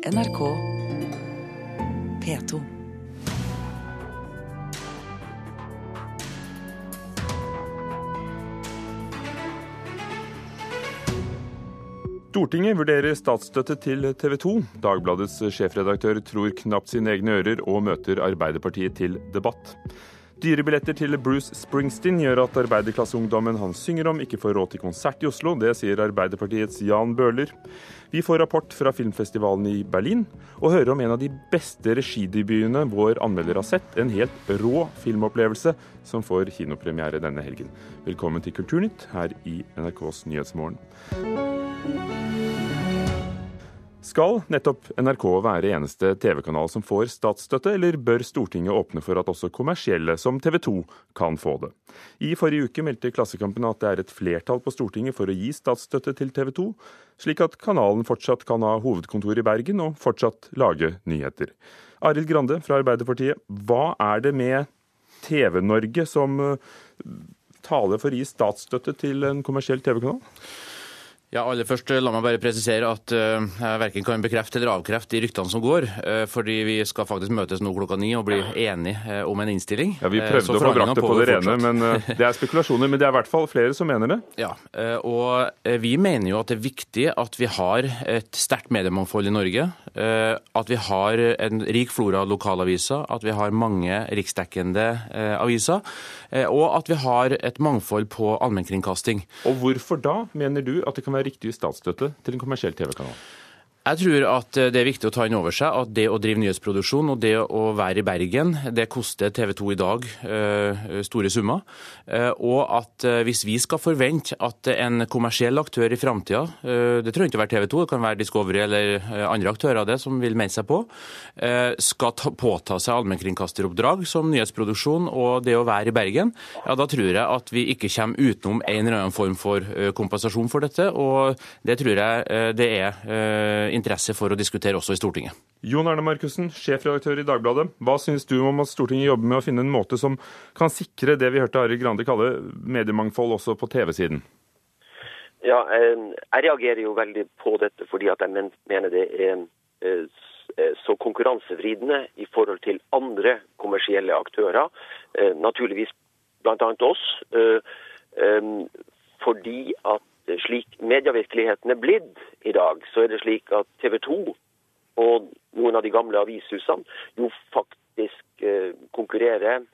NRK P2. Stortinget vurderer statsstøtte til TV 2. Dagbladets sjefredaktør tror knapt sine egne ører og møter Arbeiderpartiet til debatt. Dyre billetter til Bruce Springsteen gjør at arbeiderklasseungdommen han synger om, ikke får råd til konsert i Oslo. Det sier Arbeiderpartiets Jan Bøhler. Vi får rapport fra filmfestivalen i Berlin, og hører om en av de beste regidebutene vår anmelder har sett. En helt rå filmopplevelse som får kinopremiere denne helgen. Velkommen til Kulturnytt her i NRKs Nyhetsmorgen. Skal nettopp NRK være eneste TV-kanal som får statsstøtte, eller bør Stortinget åpne for at også kommersielle, som TV 2, kan få det? I forrige uke meldte Klassekampen at det er et flertall på Stortinget for å gi statsstøtte til TV 2, slik at kanalen fortsatt kan ha hovedkontor i Bergen og fortsatt lage nyheter. Arild Grande fra Arbeiderpartiet, hva er det med TV-Norge som taler for å gi statsstøtte til en kommersiell TV-kanal? Ja, aller først La meg bare presisere at uh, jeg verken kan bekrefte eller avkrefte de ryktene som går. Uh, fordi vi skal faktisk møtes nå klokka ni og bli enige om en innstilling. Ja, Vi prøvde å få brakt det på det rene, men det er spekulasjoner. Men det er i hvert fall flere som mener det. Ja, og vi mener jo at det er viktig at vi har et sterkt mediemangfold i Norge. At vi har en rik flora av lokalaviser, at vi har mange riksdekkende aviser. Og at vi har et mangfold på allmennkringkasting. Og hvorfor da, mener du, at det kan være riktig statsstøtte til en kommersiell TV-kanal? Jeg tror at det er viktig å ta inn over seg at det å drive nyhetsproduksjon og det å være i Bergen, det koster TV 2 i dag store summer. Og at hvis vi skal forvente at en kommersiell aktør i framtida, det trenger ikke å være TV 2, det kan være Discovery eller andre aktører av det som vil mene seg på, skal ta, påta seg allmennkringkasteroppdrag som nyhetsproduksjon og det å være i Bergen, ja da tror jeg at vi ikke kommer utenom en eller annen form for kompensasjon for dette. Og det tror jeg det er interesse for å diskutere også i Stortinget. Jon Erne Markussen, sjefredaktør i Dagbladet. Hva syns du om at Stortinget jobber med å finne en måte som kan sikre det vi hørte Arild Grande kalle mediemangfold også på TV-siden? Ja, jeg reagerer jo veldig på dette fordi at jeg mener det er så konkurransevridende i forhold til andre kommersielle aktører, naturligvis bl.a. oss. Fordi at slik medievirkeligheten er blitt i dag, så er det slik at TV 2 og noen av de gamle avishusene jo faktisk konkurrerer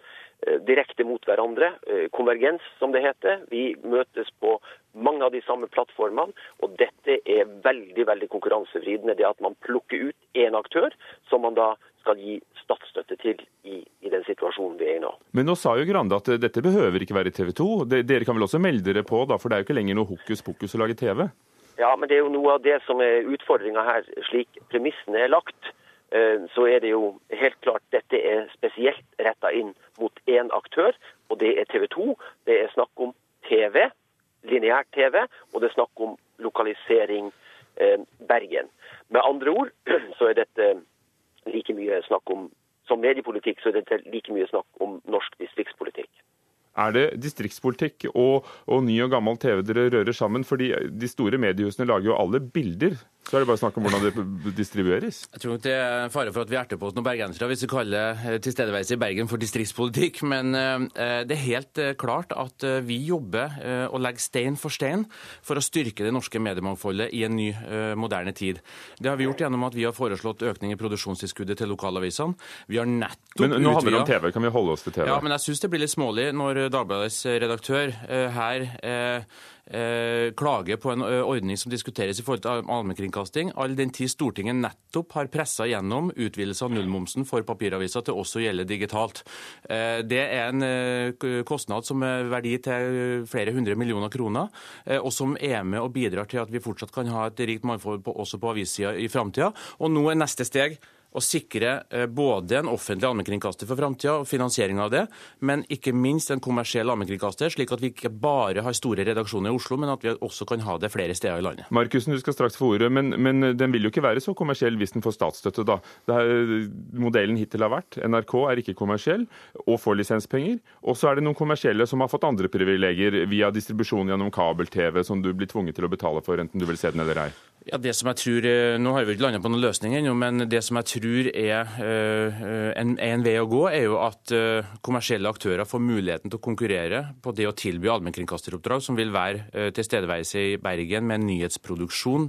direkte mot hverandre. Konvergens, som det heter. Vi møtes på mange av de samme plattformene, og dette er veldig veldig konkurransevridende. Det at man plukker ut én aktør, som man da skal gi statsstøtte til i, i, den situasjonen vi er i nå. Men nå sa jo Grande at dette behøver ikke være TV 2. Dere kan vel også melde dere på, da, for det er jo ikke lenger noe hokus pokus å lage TV? Ja, men det er jo noe av det som er utfordringa her, slik premissene er lagt. Så er det jo helt klart dette er spesielt retta inn mot én aktør, og det er TV 2. Det er snakk om TV, lineært TV, og det er snakk om lokalisering eh, Bergen. Med andre ord så er dette mye snakk om Som mediepolitikk så er det like mye snakk om norsk distriktspolitikk. Er det distriktspolitikk og, og ny og gammel TV dere rører sammen? Fordi de store mediehusene lager jo alle bilder. Så er det bare snakk om hvordan det distribueres. Jeg tror det er fare for at vi erter på oss noen bergensere hvis vi kaller tilstedeværelse i Bergen for distriktspolitikk. Men det er helt klart at vi jobber og legger stein for stein for å styrke det norske mediemangfoldet i en ny, moderne tid. Det har vi gjort gjennom at vi har foreslått økning i produksjonstilskuddet til lokalavisene. Vi har nettopp Men nå handler det om TV. Kan vi holde oss til TV? Ja, men jeg syns det blir litt smålig når Dagbladets redaktør her eh, klager på en ordning som diskuteres i forhold til allmennkringkasting, all den tid Stortinget nettopp har pressa gjennom utvidelse av nullmomsen for papiraviser til også å gjelde digitalt. Eh, det er en kostnad som er verdi til flere hundre millioner kroner, eh, og som er med og bidrar til at vi fortsatt kan ha et rikt mangfold også på avissida i framtida. Og nå er neste steg å sikre både en offentlig allmennkringkaster for framtida og finansiering av det, men ikke minst en kommersiell allmennkringkaster, slik at vi ikke bare har store redaksjoner i Oslo, men at vi også kan ha det flere steder i landet. Markussen, du skal straks få ordet, men, men, den vil jo ikke være så kommersiell hvis den får statsstøtte, da. Er, modellen hittil har vært NRK er ikke kommersiell og får lisenspenger. Og så er det noen kommersielle som har fått andre privilegier via distribusjon gjennom kabel-TV, som du blir tvunget til å betale for, enten du vil se den eller ei. Ja, det som jeg tror, eh, Nå har vi ikke landa på noen løsning ennå, men det som jeg tror er uh, en, en, vei å gå, er jo at uh, kommersielle aktører får muligheten til å konkurrere på det å tilby allmennkringkasteroppdrag, som vil være tilstedeværelse i Bergen med nyhetsproduksjon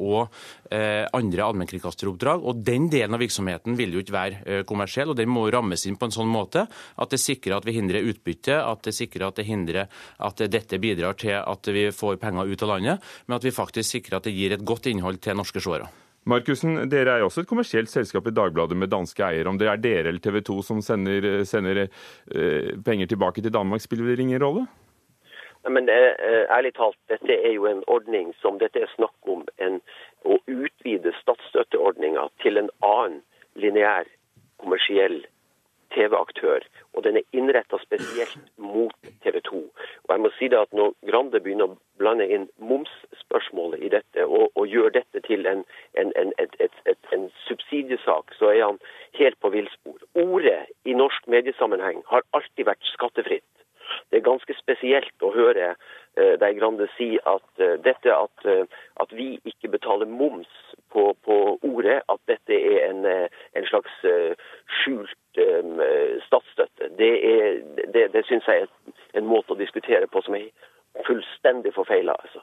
og andre allmennkringkasteroppdrag. Og Den delen av virksomheten vil jo ikke være kommersiell, og den må rammes inn på en sånn måte at det sikrer at vi hindrer utbytte, at det sikrer at det hindrer at dette bidrar til at vi får penger ut av landet, men at vi faktisk sikrer at det gir et godt innhold til norske seere. Markussen, dere er jo også et kommersielt selskap i Dagbladet med danske eiere. Om det er dere eller TV 2 som sender, sender eh, penger tilbake til Danmark, spiller det ingen rolle? Nei, Men eh, ærlig talt, dette er jo en ordning som dette er snakk om en, å utvide statsstøtteordninga til en annen lineær kommersiell TV-aktør, og den er innretta spesielt mot TV 2. Og jeg må si det at Når Grande begynner å blande inn momsspørsmålet i dette, og, og gjør dette til en, en, en, et, et, en, subsidiesak, så er han helt på villspor. Ordet i norsk mediesammenheng har alltid vært skattefritt. Det er ganske spesielt å høre uh, Grande si at uh, dette at, uh, at, vi ikke betaler moms på, på ordet, at dette er en, en slags skjult statsstøtte, det, er, det, det syns jeg er en måte å diskutere på som er fullstendig forfeila. Altså.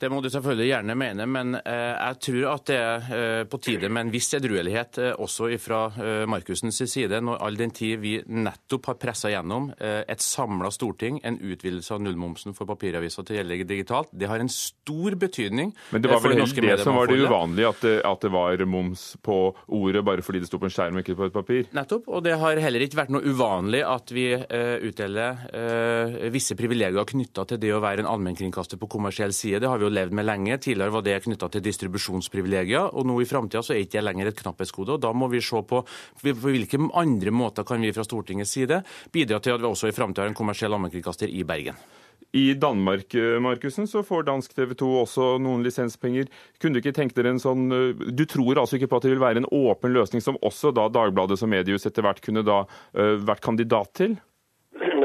Det må du selvfølgelig gjerne mene, men eh, jeg tror at det er eh, på tide med en viss edruelighet eh, også fra Markusens side, når all den tid vi nettopp har pressa gjennom et samla storting en utvidelse av nullmomsen for papiraviser til å gjelde digitalt. Det har en stor betydning Men det var vel heller det som var det uvanlige, at det, at det var moms på ordet bare fordi det sto på en skjerm og ikke på et papir? Nettopp, og det har heller ikke vært noe uvanlig at vi utdeler visse privilegier knytta til det å være en allmennkringkaster på kommersiell side. Det har vi jo levd med lenge. Tidligere var det knytta til distribusjonsprivilegier, og nå i framtida er ikke det lenger et knapphetsgode. og Da må vi se på på hvilke andre måter kan vi fra Stortingets side bidra til at vi også i framtida har en kommersiell allmennkringkaster i Bergen. I Danmark Markusen, så får dansk TV 2 også noen lisenspenger. Kunne du ikke tenke dere en sånn Du tror altså ikke på at det vil være en åpen løsning som også da Dagbladet som mediehus etter hvert kunne da vært kandidat til?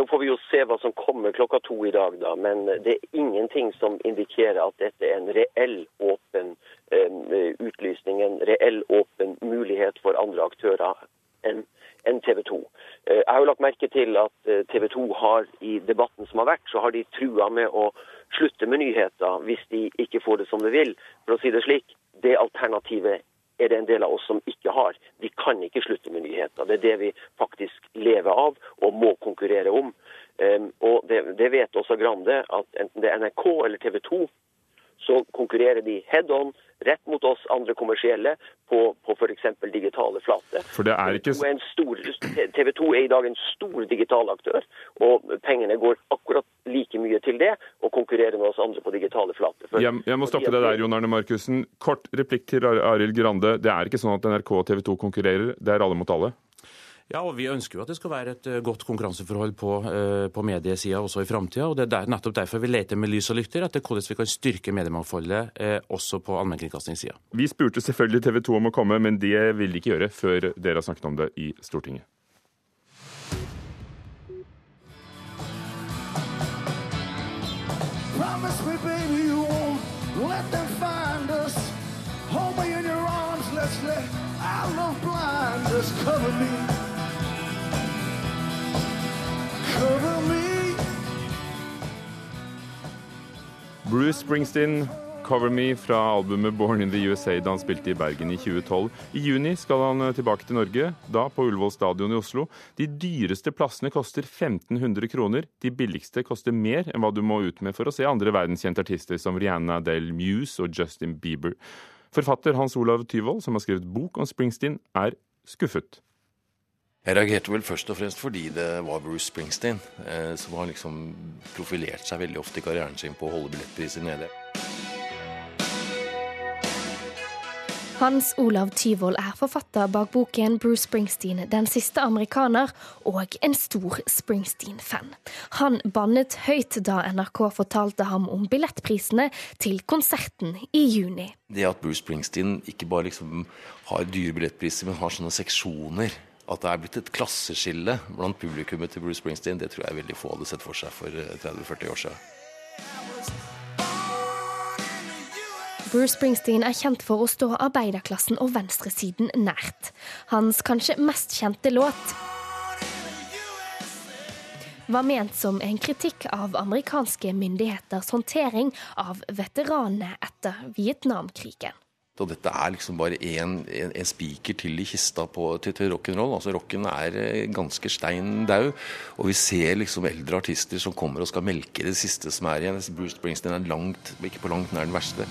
Får vi jo se hva som kommer klokka to i dag, da. Men det er ingenting som indikerer at dette er en reell åpen eh, utlysning, en reell åpen mulighet for andre aktører enn en TV 2. Eh, jeg har jo lagt merke til at uh, TV 2 har i debatten som har vært, så har de trua med å slutte med nyheter hvis de ikke får det som de vil. For å si det slik, det alternativet er det en del av oss som ikke har. Vi kan ikke slutte med nyheter. Det er det vi faktisk lever av og må konkurrere om. Um, og det, det, vet også Grande, at enten det er NRK eller TV 2, så konkurrerer de head on rett mot oss andre kommersielle på, på f.eks. digitale flate. For det er ikke... TV 2 er i dag en stor digital aktør, og pengene går akkurat like mye til det, og konkurrerer med oss andre på digitale flate. Jeg, jeg, må stoppe deg der, Jon Arne Markussen. Kort replikk til Arild Grande. Det er ikke sånn at NRK og TV 2 konkurrerer, det er alle mot alle? Ja, og Vi ønsker jo at det skal være et eh, godt konkurranseforhold på, uh, på mediesida også i framtida. Det er der, nettopp derfor vi leter med lys og lykter etter hvordan vi kan styrke mediemangfoldet uh, også på allmennkringkastingssida. Vi spurte selvfølgelig TV 2 om å komme, men det vil de ikke gjøre før dere har snakket om det i Stortinget. Promise me, baby, you won't let them find us. Hold me in your arms, let's let our love blind just Cover me. Bruce Springsteen, 'Cover Me' fra albumet 'Born in the USA' da han spilte i Bergen i 2012. I juni skal han eh, tilbake til Norge, da på Ullevål stadion i Oslo. De dyreste plassene koster 1500 kroner. De billigste koster mer enn hva du må ut med for å se andre verdenskjente artister som Rihanna, Del Muse og Justin Bieber. Forfatter Hans Olav Tyvold, som har skrevet bok om Springsteen, er skuffet. Jeg reagerte vel først og fremst fordi det var Bruce Springsteen, eh, som har liksom profilert seg veldig ofte i karrieren sin på å holde billettpriser nede. Hans Olav Tyvold er forfatter bak boken Bruce Springsteen, den siste amerikaner, og en stor Springsteen-fan. Han bannet høyt da NRK fortalte ham om billettprisene til konserten i juni. Det at Bruce Springsteen ikke bare liksom har dyre billettpriser, men har sånne seksjoner at det er blitt et klasseskille blant publikummet til Bruce Springsteen, det tror jeg veldig få hadde sett for seg for 30-40 eh, år siden. Bruce Springsteen er kjent for å stå arbeiderklassen og venstresiden nært. Hans kanskje mest kjente låt var ment som en kritikk av amerikanske myndigheters håndtering av veteranene etter Vietnamkrigen. Og dette er liksom bare en, en, en spiker til i kista på, til, til rock'n'roll. Altså Rocken er eh, ganske stein daud. Og vi ser liksom eldre artister som kommer og skal melke det siste som er igjen. Bruce Springsteen er langt, ikke på langt nær den verste.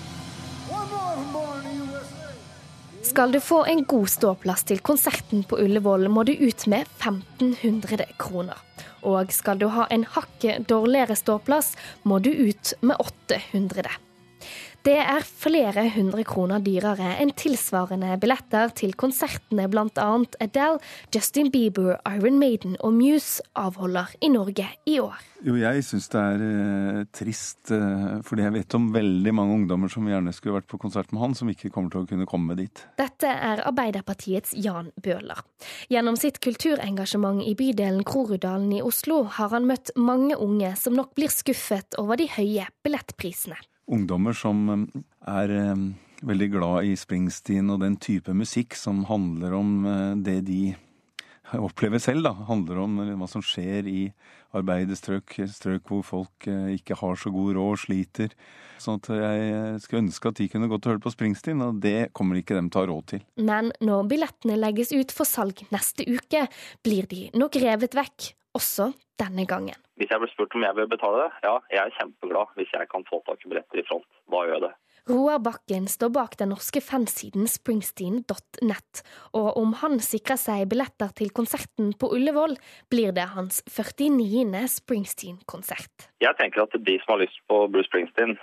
Skal du få en god ståplass til konserten på Ullevål, må du ut med 1500 kroner. Og skal du ha en hakket dårligere ståplass, må du ut med 800. Det er flere hundre kroner dyrere enn tilsvarende billetter til konsertene bl.a. Adele, Justin Bieber, Iron Maiden og Muse avholder i Norge i år. Jo, jeg syns det er eh, trist, eh, fordi jeg vet om veldig mange ungdommer som gjerne skulle vært på konsert med han, som ikke kommer til å kunne komme dit. Dette er Arbeiderpartiets Jan Bøhler. Gjennom sitt kulturengasjement i bydelen Groruddalen i Oslo har han møtt mange unge som nok blir skuffet over de høye billettprisene ungdommer som eh, er eh, veldig glad i Springsteen og den type musikk som handler om eh, det de opplever selv. da, Handler om hva som skjer i arbeiderstrøk, strøk hvor folk ikke har så god råd og sliter. Sånn at jeg skulle ønske at de kunne gått og hørt på Springsteen, og det kommer ikke dem til å ha råd til. Men når billettene legges ut for salg neste uke, blir de nok revet vekk, også denne gangen. Hvis jeg blir spurt om jeg vil betale det, ja, jeg er kjempeglad hvis jeg kan få tak i billetter i front. Da gjør jeg det. Roar Bakken står bak den norske fansiden springsteen.net, og om han sikrer seg billetter til konserten på Ullevål, blir det hans 49. Springsteen-konsert. Jeg tenker at de som har lyst på Bruce Springsteen,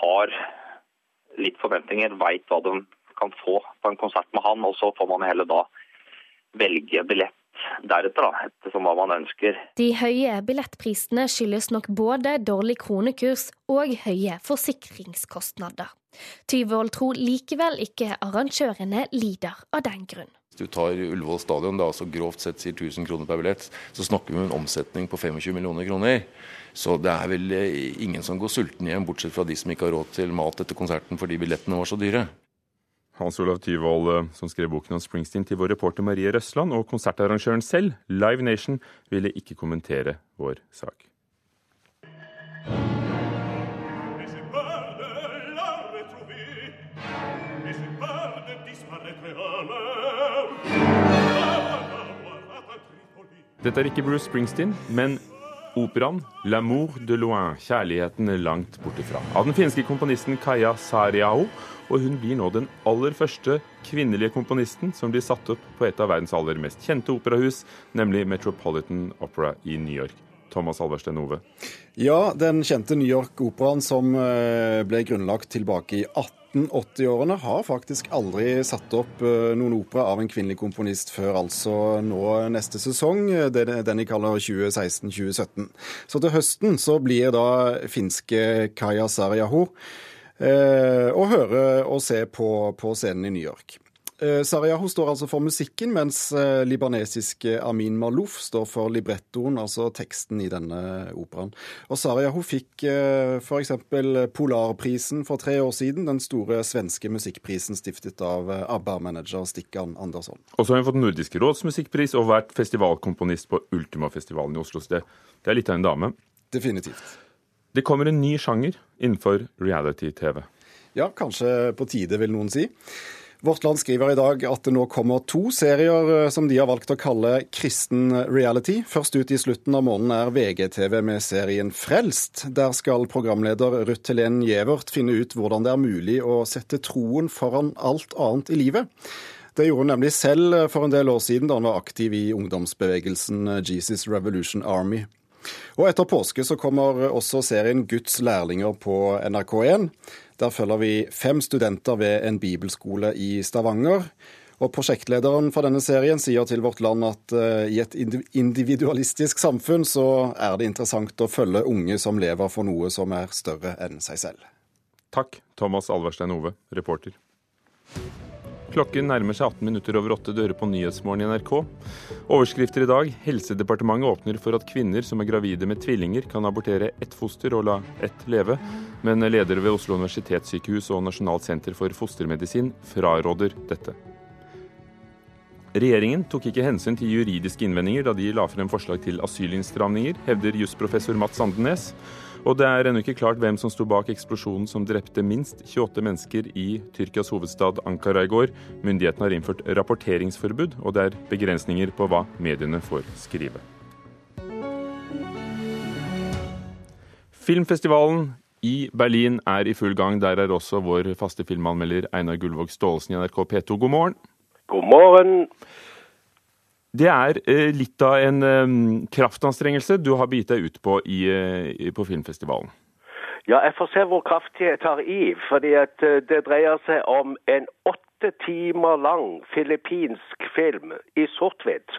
har litt forventninger, veit hva de kan få på en konsert med han, og så får man heller da velge billett deretter, da, ettersom hva man ønsker. De høye billettprisene skyldes nok både dårlig kronekurs og høye forsikringskostnader. Tyvold tror likevel ikke arrangørene lider av den grunn. Hvis du tar Ullevål stadion, da, så grovt sett sier 1000 kroner per billett, så snakker vi om en omsetning på 25 millioner kroner. Så det er vel eh, ingen som går sulten hjem, bortsett fra de som ikke har råd til mat etter konserten fordi billettene var så dyre. Hans Olav Tyvold, eh, som skrev boken om Springsteen til vår reporter Marie Røsland, og konsertarrangøren selv, Live Nation, ville ikke kommentere vår sak. Dette er ikke Bruce Springsteen, men operaen 'L'amour de loin', 'Kjærligheten langt bortifra', av den finske komponisten Kaja Sariao og hun blir nå den aller første kvinnelige komponisten som blir satt opp på et av verdens aller mest kjente operahus, nemlig Metropolitan Opera i New York. Thomas Alversten Ove. Ja, den kjente New York-operaen som eh, ble grunnlagt tilbake i 1880-årene, har faktisk aldri satt opp eh, noen opera av en kvinnelig komponist før altså nå neste sesong, den de kaller 2016-2017. Så til høsten så blir da finske Kaja Sarjaho Eh, å høre og se på, på scenen i New York. Eh, står altså for musikken, mens eh, libanesiske Amin Malouf står for librettoen, altså teksten i denne operaen. Og Sarayahu fikk f.eks. Polarprisen for tre år siden, den store svenske musikkprisen stiftet av ABBA-manager Stikkan Andersson. Og så har hun fått Nordisk råds musikkpris og vært festivalkomponist på Ultimafestivalen i Oslo. Så det, det er litt av en dame. Definitivt. Det kommer en ny sjanger innenfor reality-TV. Ja, kanskje på tide, vil noen si. Vårt Land skriver i dag at det nå kommer to serier eh, som de har valgt å kalle kristen reality. Først ut i slutten av måneden er VGTV med serien Frelst. Der skal programleder Ruth Helen Gjevert finne ut hvordan det er mulig å sette troen foran alt annet i livet. Det gjorde hun nemlig selv for en del år siden da hun var aktiv i ungdomsbevegelsen Jesus Revolution Army. Og etter påske så kommer også serien Guds lærlinger på NRK1. Der følger vi fem studenter ved en bibelskole i Stavanger. Og Prosjektlederen for denne serien sier til Vårt Land at uh, i et individualistisk samfunn så er det interessant å følge unge som lever for noe som er større enn seg selv. Takk, Thomas Alverstein Ove, reporter. Klokken nærmer seg 18 minutter over åtte dører på Nyhetsmorgen i NRK. Overskrifter i dag. Helsedepartementet åpner for at kvinner som er gravide med tvillinger, kan abortere ett foster og la ett leve. Men ledere ved Oslo universitetssykehus og Nasjonalt senter for fostermedisin fraråder dette. Regjeringen tok ikke hensyn til juridiske innvendinger da de la frem forslag til asylinnstramninger, hevder jusprofessor Mats Andenes. Og det er ennå ikke klart hvem som sto bak eksplosjonen som drepte minst 28 mennesker i Tyrkias hovedstad Ankara i går. Myndighetene har innført rapporteringsforbud, og det er begrensninger på hva mediene får skrive. Filmfestivalen i Berlin er i full gang. Der er også vår faste filmanmelder Einar Gullvåg Staalesen i NRK P2. God morgen. God morgen. Det er eh, litt av en eh, kraftanstrengelse du har begitt deg ut på i, eh, på filmfestivalen. Ja, jeg får se hvor kraftig jeg tar i. fordi det dreier seg om en åtte timer lang filippinsk film i sort-hvitt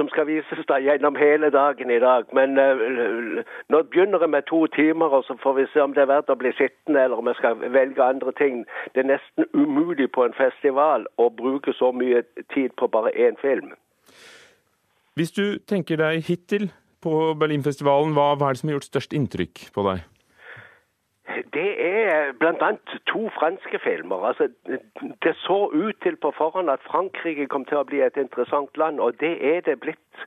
som skal vises da gjennom hele dagen i dag. Men uh, nå begynner jeg med to timer, og så får vi se om det er verdt å bli sittende, eller om jeg skal velge andre ting. Det er nesten umulig på en festival å bruke så mye tid på bare én film. Hvis du tenker deg hittil på Berlinfestivalen, hva, hva er det som har gjort størst inntrykk på deg? Det er bl.a. to franske filmer. Altså, det så ut til på forhånd at Frankrike kom til å bli et interessant land, og det er det blitt.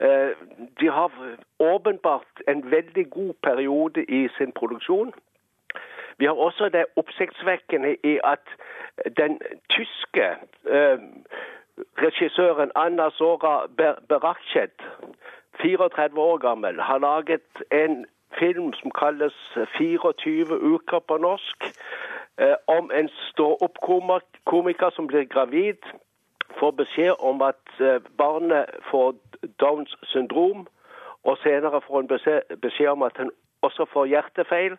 Eh, de har åpenbart en veldig god periode i sin produksjon. Vi har også det oppsiktsvekkende i at den tyske eh, regissøren Anna Sora Berachet 34 år gammel, har laget en film som kalles 24 uker på norsk. Eh, om en stå-opp-komiker som blir gravid, får beskjed om at eh, barnet får Downs syndrom, og senere får hun beskjed om at hun også får hjertefeil.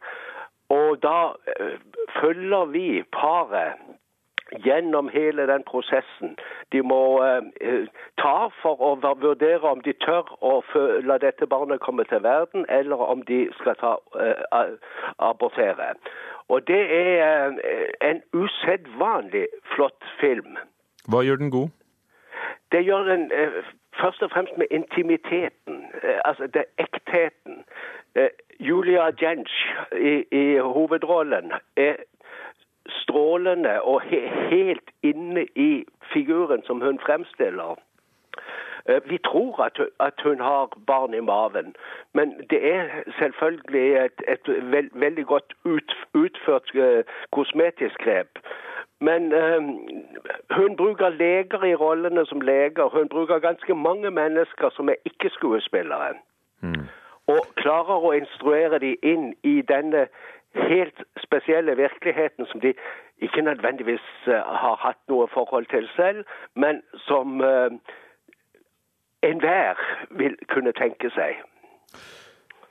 Og da eh, følger vi paret gjennom hele den prosessen de må eh, ta for å vurdere om de tør å la dette barnet komme til verden, eller om de skal ta, eh, abortere. Og det er eh, en usedvanlig flott film. Hva gjør den god? Det gjør den først og fremst med intimiteten, altså det ektheten. Julia Jentsch i, i hovedrollen er strålende og he helt inne i figuren som hun fremstiller. Eh, vi tror at, at, hun har barn i maven, men det er selvfølgelig et, et veld, veldig godt ut, utført uh, kosmetisk grep. Men uh, hun bruker leger i rollene som leger. Hun bruker ganske mange mennesker som er ikke-skuespillere. Mm. Og klarer å instruere dem inn i denne helt spesielle virkeligheten som de ikke nødvendigvis uh, har hatt noe forhold til selv, men som uh, enhver vil kunne tenke seg.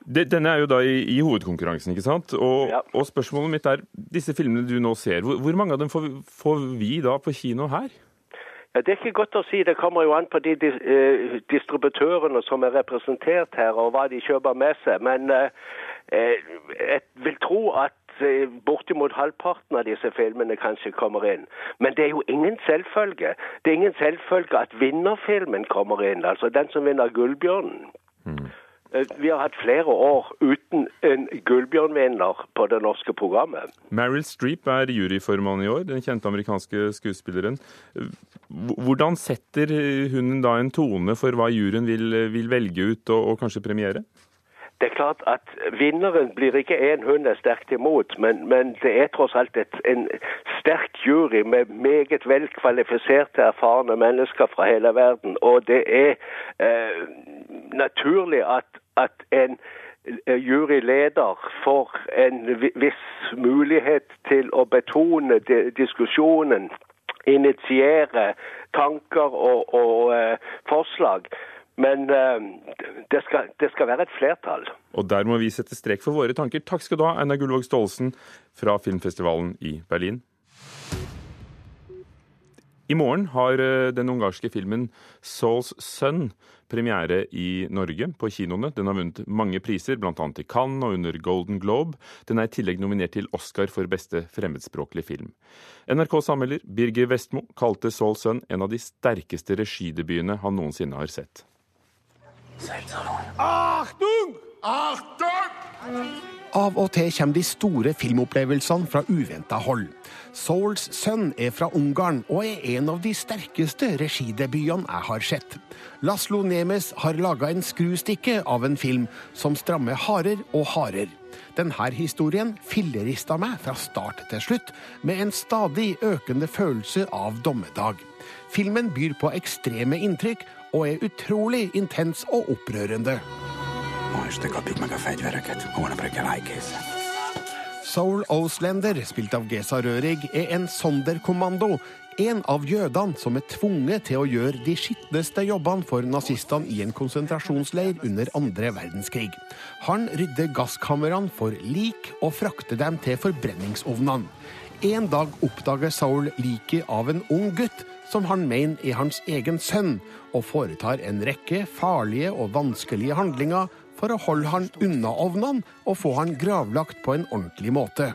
Denne er jo da i, i hovedkonkurransen, ikke sant? Og, ja. og, spørsmålet mitt er, disse filmene du nå ser, hvor, hvor mange av dem får, får, vi da på kino her? Det er ikke godt å si. Det kommer jo an på de uh, distributørene som er representert her, og hva de kjøper med seg. Men Eh, jeg vil tro at eh, bortimot halvparten av disse filmene kanskje kommer inn. Men det er jo ingen selvfølge. Det er ingen selvfølge at vinnerfilmen kommer inn, altså den som vinner Gullbjørnen. Mm. Vi har hatt flere år uten en gullbjørnvinner på det norske programmet. Meryl Streep er juryformann i år, den kjente amerikanske skuespilleren. Hvordan setter hun da en tone for hva juryen vil, vil velge ut og, og kanskje premiere? Det er klart at Vinneren blir ikke en hun er sterkt imot, men, men det er tross alt et, en sterk jury med meget velkvalifiserte, erfarne mennesker fra hele verden. Og det er eh, naturlig at, at en eh, juryleder får en viss mulighet til å betone diskusjonen, initiere tanker og, og eh, forslag. Men uh, det, skal, det, skal, være et flertall. Og der må vi sette strek for våre tanker. Takk skal du ha, Einar Gullvåg Staalesen fra filmfestivalen i Berlin. I morgen har eh, den ungarske filmen 'Souls Son' premiere i Norge, på kinoene. Den har vunnet mange priser, bl.a. i Cannes og under Golden Globe. Den er i tillegg nominert til Oscar for beste fremmedspråklig film. NRKs anmelder Birger Vestmo kalte 'Souls Son' en av de sterkeste regidebutene han noensinne har sett. Achtung! Achtung! Av og til kommer de store filmopplevelsene fra uventa hold. Souls sønn er fra Ungarn og er en av de sterkeste regidebutene jeg har sett. Laslo Nemes har laga en skrustikke av en film som strammer hardere og hardere. Denne historien fillerista meg fra start til slutt, med en stadig økende følelse av dommedag. Filmen byr på ekstreme inntrykk og er utrolig intens og opprørende. Soul Oslender, spilt av Gesa Rørig, er en sonderkommando. En av jødene som er tvunget til å gjøre de skitneste jobbene for nazistene i en konsentrasjonsleir under andre verdenskrig. Han rydder gasskamrene for lik og frakter dem til forbrenningsovnene. En dag oppdager Saul liket av en ung gutt som han mener er hans egen sønn, og foretar en rekke farlige og vanskelige handlinger for å holde han unna ovnene og få han gravlagt på en ordentlig måte.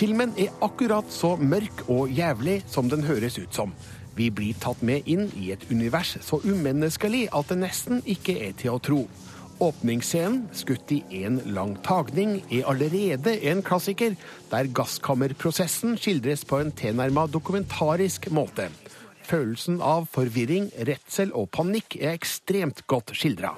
Filmen er akkurat så mørk og jævlig som den høres ut som. Vi blir tatt med inn i et univers så umenneskelig at det nesten ikke er til å tro. Åpningsscenen, skutt i én lang tagning, er allerede en klassiker, der gasskammerprosessen skildres på en tilnærma dokumentarisk måte. Følelsen av forvirring, redsel og panikk er ekstremt godt skildra.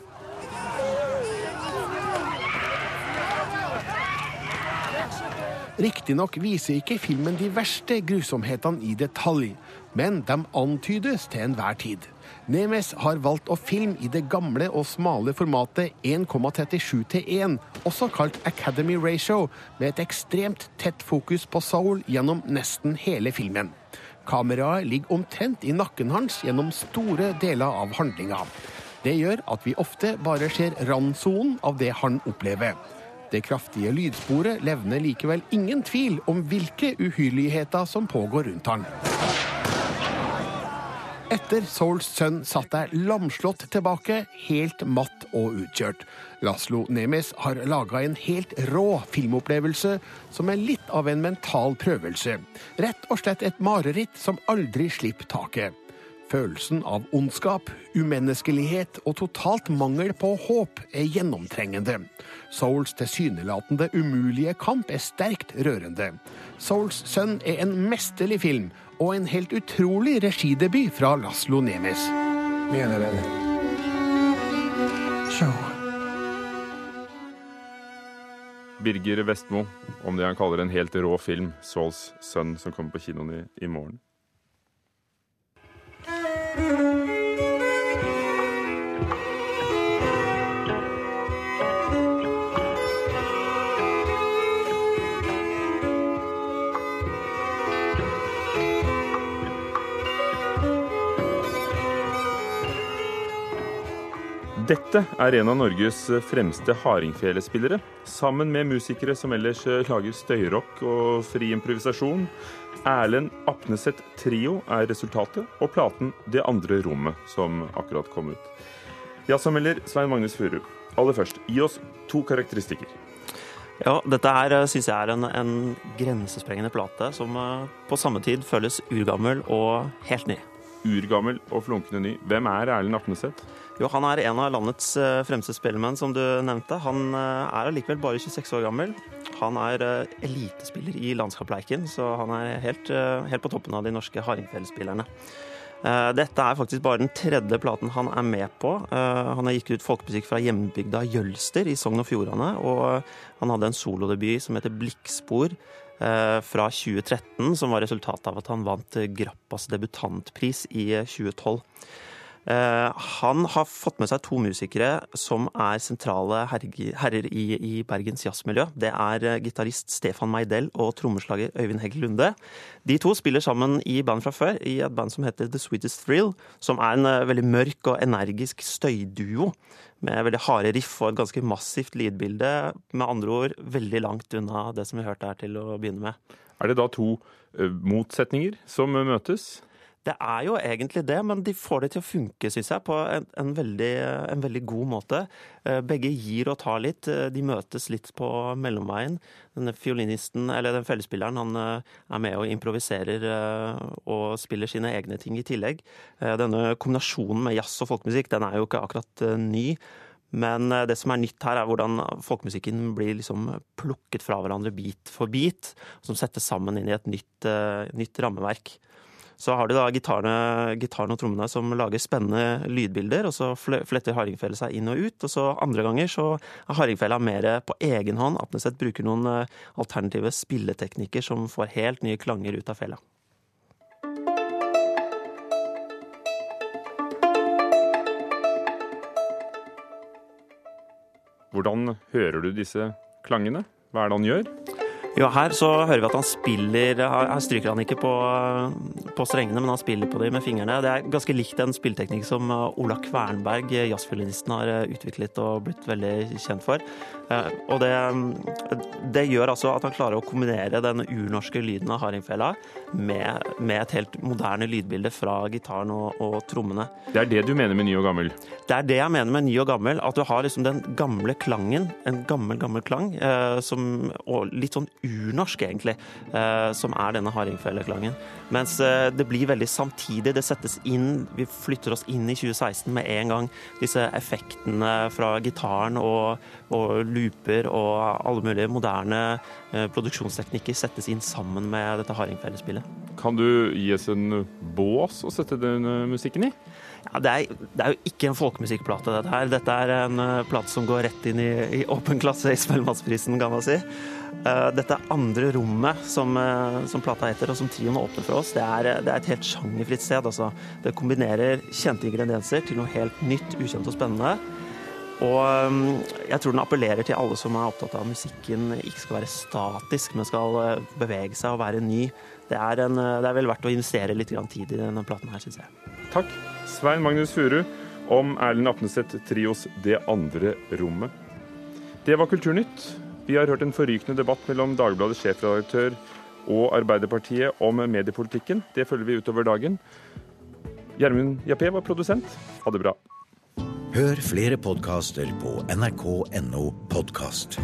Riktignok viser ikke filmen de verste grusomhetene i detalj, men de antydes til enhver tid. Nemes har valgt å filme i det gamle og smale formatet 1,37 til 1, også kalt Academy Ratio, med et ekstremt tett fokus på soul gjennom nesten hele filmen. Kameraet ligger omtrent i nakken hans gjennom store deler av handlinga. Det gjør at vi ofte bare ser randsonen av det han opplever. Det kraftige lydsporet levner likevel ingen tvil om hvilke uhyrligheter som pågår rundt han. Etter Souls sønn satt jeg lamslått tilbake, helt matt og utkjørt. Laslo Nemes har laga en helt rå filmopplevelse som er litt av en mental prøvelse. Rett og slett et mareritt som aldri slipper taket. Følelsen av ondskap, umenneskelighet og totalt mangel på håp er gjennomtrengende. Souls tilsynelatende umulige kamp er sterkt rørende. Souls sønn er en mesterlig film, og en helt utrolig regidebut fra Laslo Nemes. Mener det. Show. Birger Vestmo om det han kaller en helt rå film, 'Souls sønn', som kommer på kinoen i, i morgen. Dette er en av Norges fremste hardingfelespillere, sammen med musikere som ellers lager støyrock og fri improvisasjon. Erlend Apneset Trio er resultatet, og platen Det andre rommet, som akkurat kom ut. Jazzanmelder Svein Magnus Furu, aller først, gi oss to karakteristikker. Ja, dette her syns jeg er en, en grensesprengende plate som eh, på samme tid føles urgammel og helt ny. Urgammel og flunkende ny. Hvem er Erlend Apneseth? Jo, Han er en av landets eh, fremste spillemenn, som du nevnte. Han eh, er allikevel bare 26 år gammel. Han er eh, elitespiller i landskapsleiken, så han er helt, helt, på toppen av de norske hardingfjellspillerne. Dette er faktisk bare den tredje platen han er med på. Han har gitt ut folkemusikk fra hjembygda Jølster i Sogn og Fjordane, og han hadde en solodebut som heter Blikkspor fra 2013, som var resultatet av at han vant Grappas debutantpris i 2012. Eh, han har fått med seg to musikere som er sentrale herrer i, i Bergens jazzmiljø. Det er eh, gitarist Stefan Meidel og trommeslager Øyvind Hegg Lunde. De to spiller sammen i band fra før, i et band som heter The Sweetest Thrill, som er en eh, veldig mørk og energisk støyduo. Med veldig harde riff og et ganske massivt lydbilde. Med andre ord veldig langt unna det som vi hørte her til å begynne med. Er det da to motsetninger som møtes? Det er jo egentlig det, men de får det til å funke, syns jeg, på en, en, veldig, en, veldig, god måte. Eh, begge gir og tar litt. Eh, de møtes litt på mellomveien. Denne fiolinisten, eller den fellesspilleren, han eh, er med og improviserer og spiller sine egne ting i tillegg. Denne kombinasjonen med jazz og folkemusikk, den er jo ikke akkurat ny. Men det som er nytt her, er hvordan folkemusikken blir liksom plukket fra hverandre bit for bit, som settes sammen inn i et nytt, nytt rammeverk. Så har du da gitarene, gitarene og trommene som lager spennende lydbilder, og så fletter hardingfele seg inn og ut. Og så andre ganger så er hardingfela mer på egen hånd. Apneseth bruker noen eh, alternative spilleteknikker som får helt nye klanger ut av fela. Hvordan hører du disse klangene? Hva er det han gjør? Jo, her så hører vi at han spiller Her stryker han ikke på, på strengene, men han spiller på dem med fingrene. Det er ganske likt en spilleteknikk som Ola Kvernberg, jazzfiolinisten, har utviklet og blitt veldig kjent for. Eh, og det, det, gjør altså at han klarer å kombinere den urnorske lyden av hardingfela med, med, et helt moderne lydbilde fra gitaren og, og, trommene. Det er det du mener med ny og gammel? Det er det jeg mener med ny og gammel. At du har liksom den gamle klangen, en gammel, gammel klang, eh, som, og litt sånn urnorsk, egentlig, eh, som er denne hardingfeleklangen. Mens eh, det blir veldig samtidig. Det settes inn Vi flytter oss inn i 2016 med en gang. Disse effektene fra gitaren og, og looper og alle mulige moderne eh, produksjonsteknikker settes inn sammen med dette hardingfelespillet. Kan du gi oss en bås å sette den musikken i? Ja, det, er, det, er, jo ikke en folkemusikkplate, dette her. Dette er en plate som går rett inn i, i åpen klasse i Spellemannsprisen, kan man si. Uh, dette andre rommet som, uh, som, plata heter, og som trioen åpner for oss, det er, det er et helt sjangerfritt sted. Altså. Det kombinerer kjente ingredienser til noe helt nytt, ukjent og spennende. Og um, jeg tror den appellerer til alle som er opptatt av at musikken ikke skal være statisk, men skal uh, bevege seg og være ny. Det er, en, det er vel verdt å investere litt tid i denne platen her, syns jeg. Takk. Svein Magnus Furu om Erlend Apneset Trios Det andre rommet. Det var Kulturnytt. Vi har hørt en forrykende debatt mellom Dagbladets sjefredaktør og Arbeiderpartiet om mediepolitikken. Det følger vi utover dagen. Gjermund Jappé var produsent. Ha det bra. Hør flere podkaster på nrk.no podkast.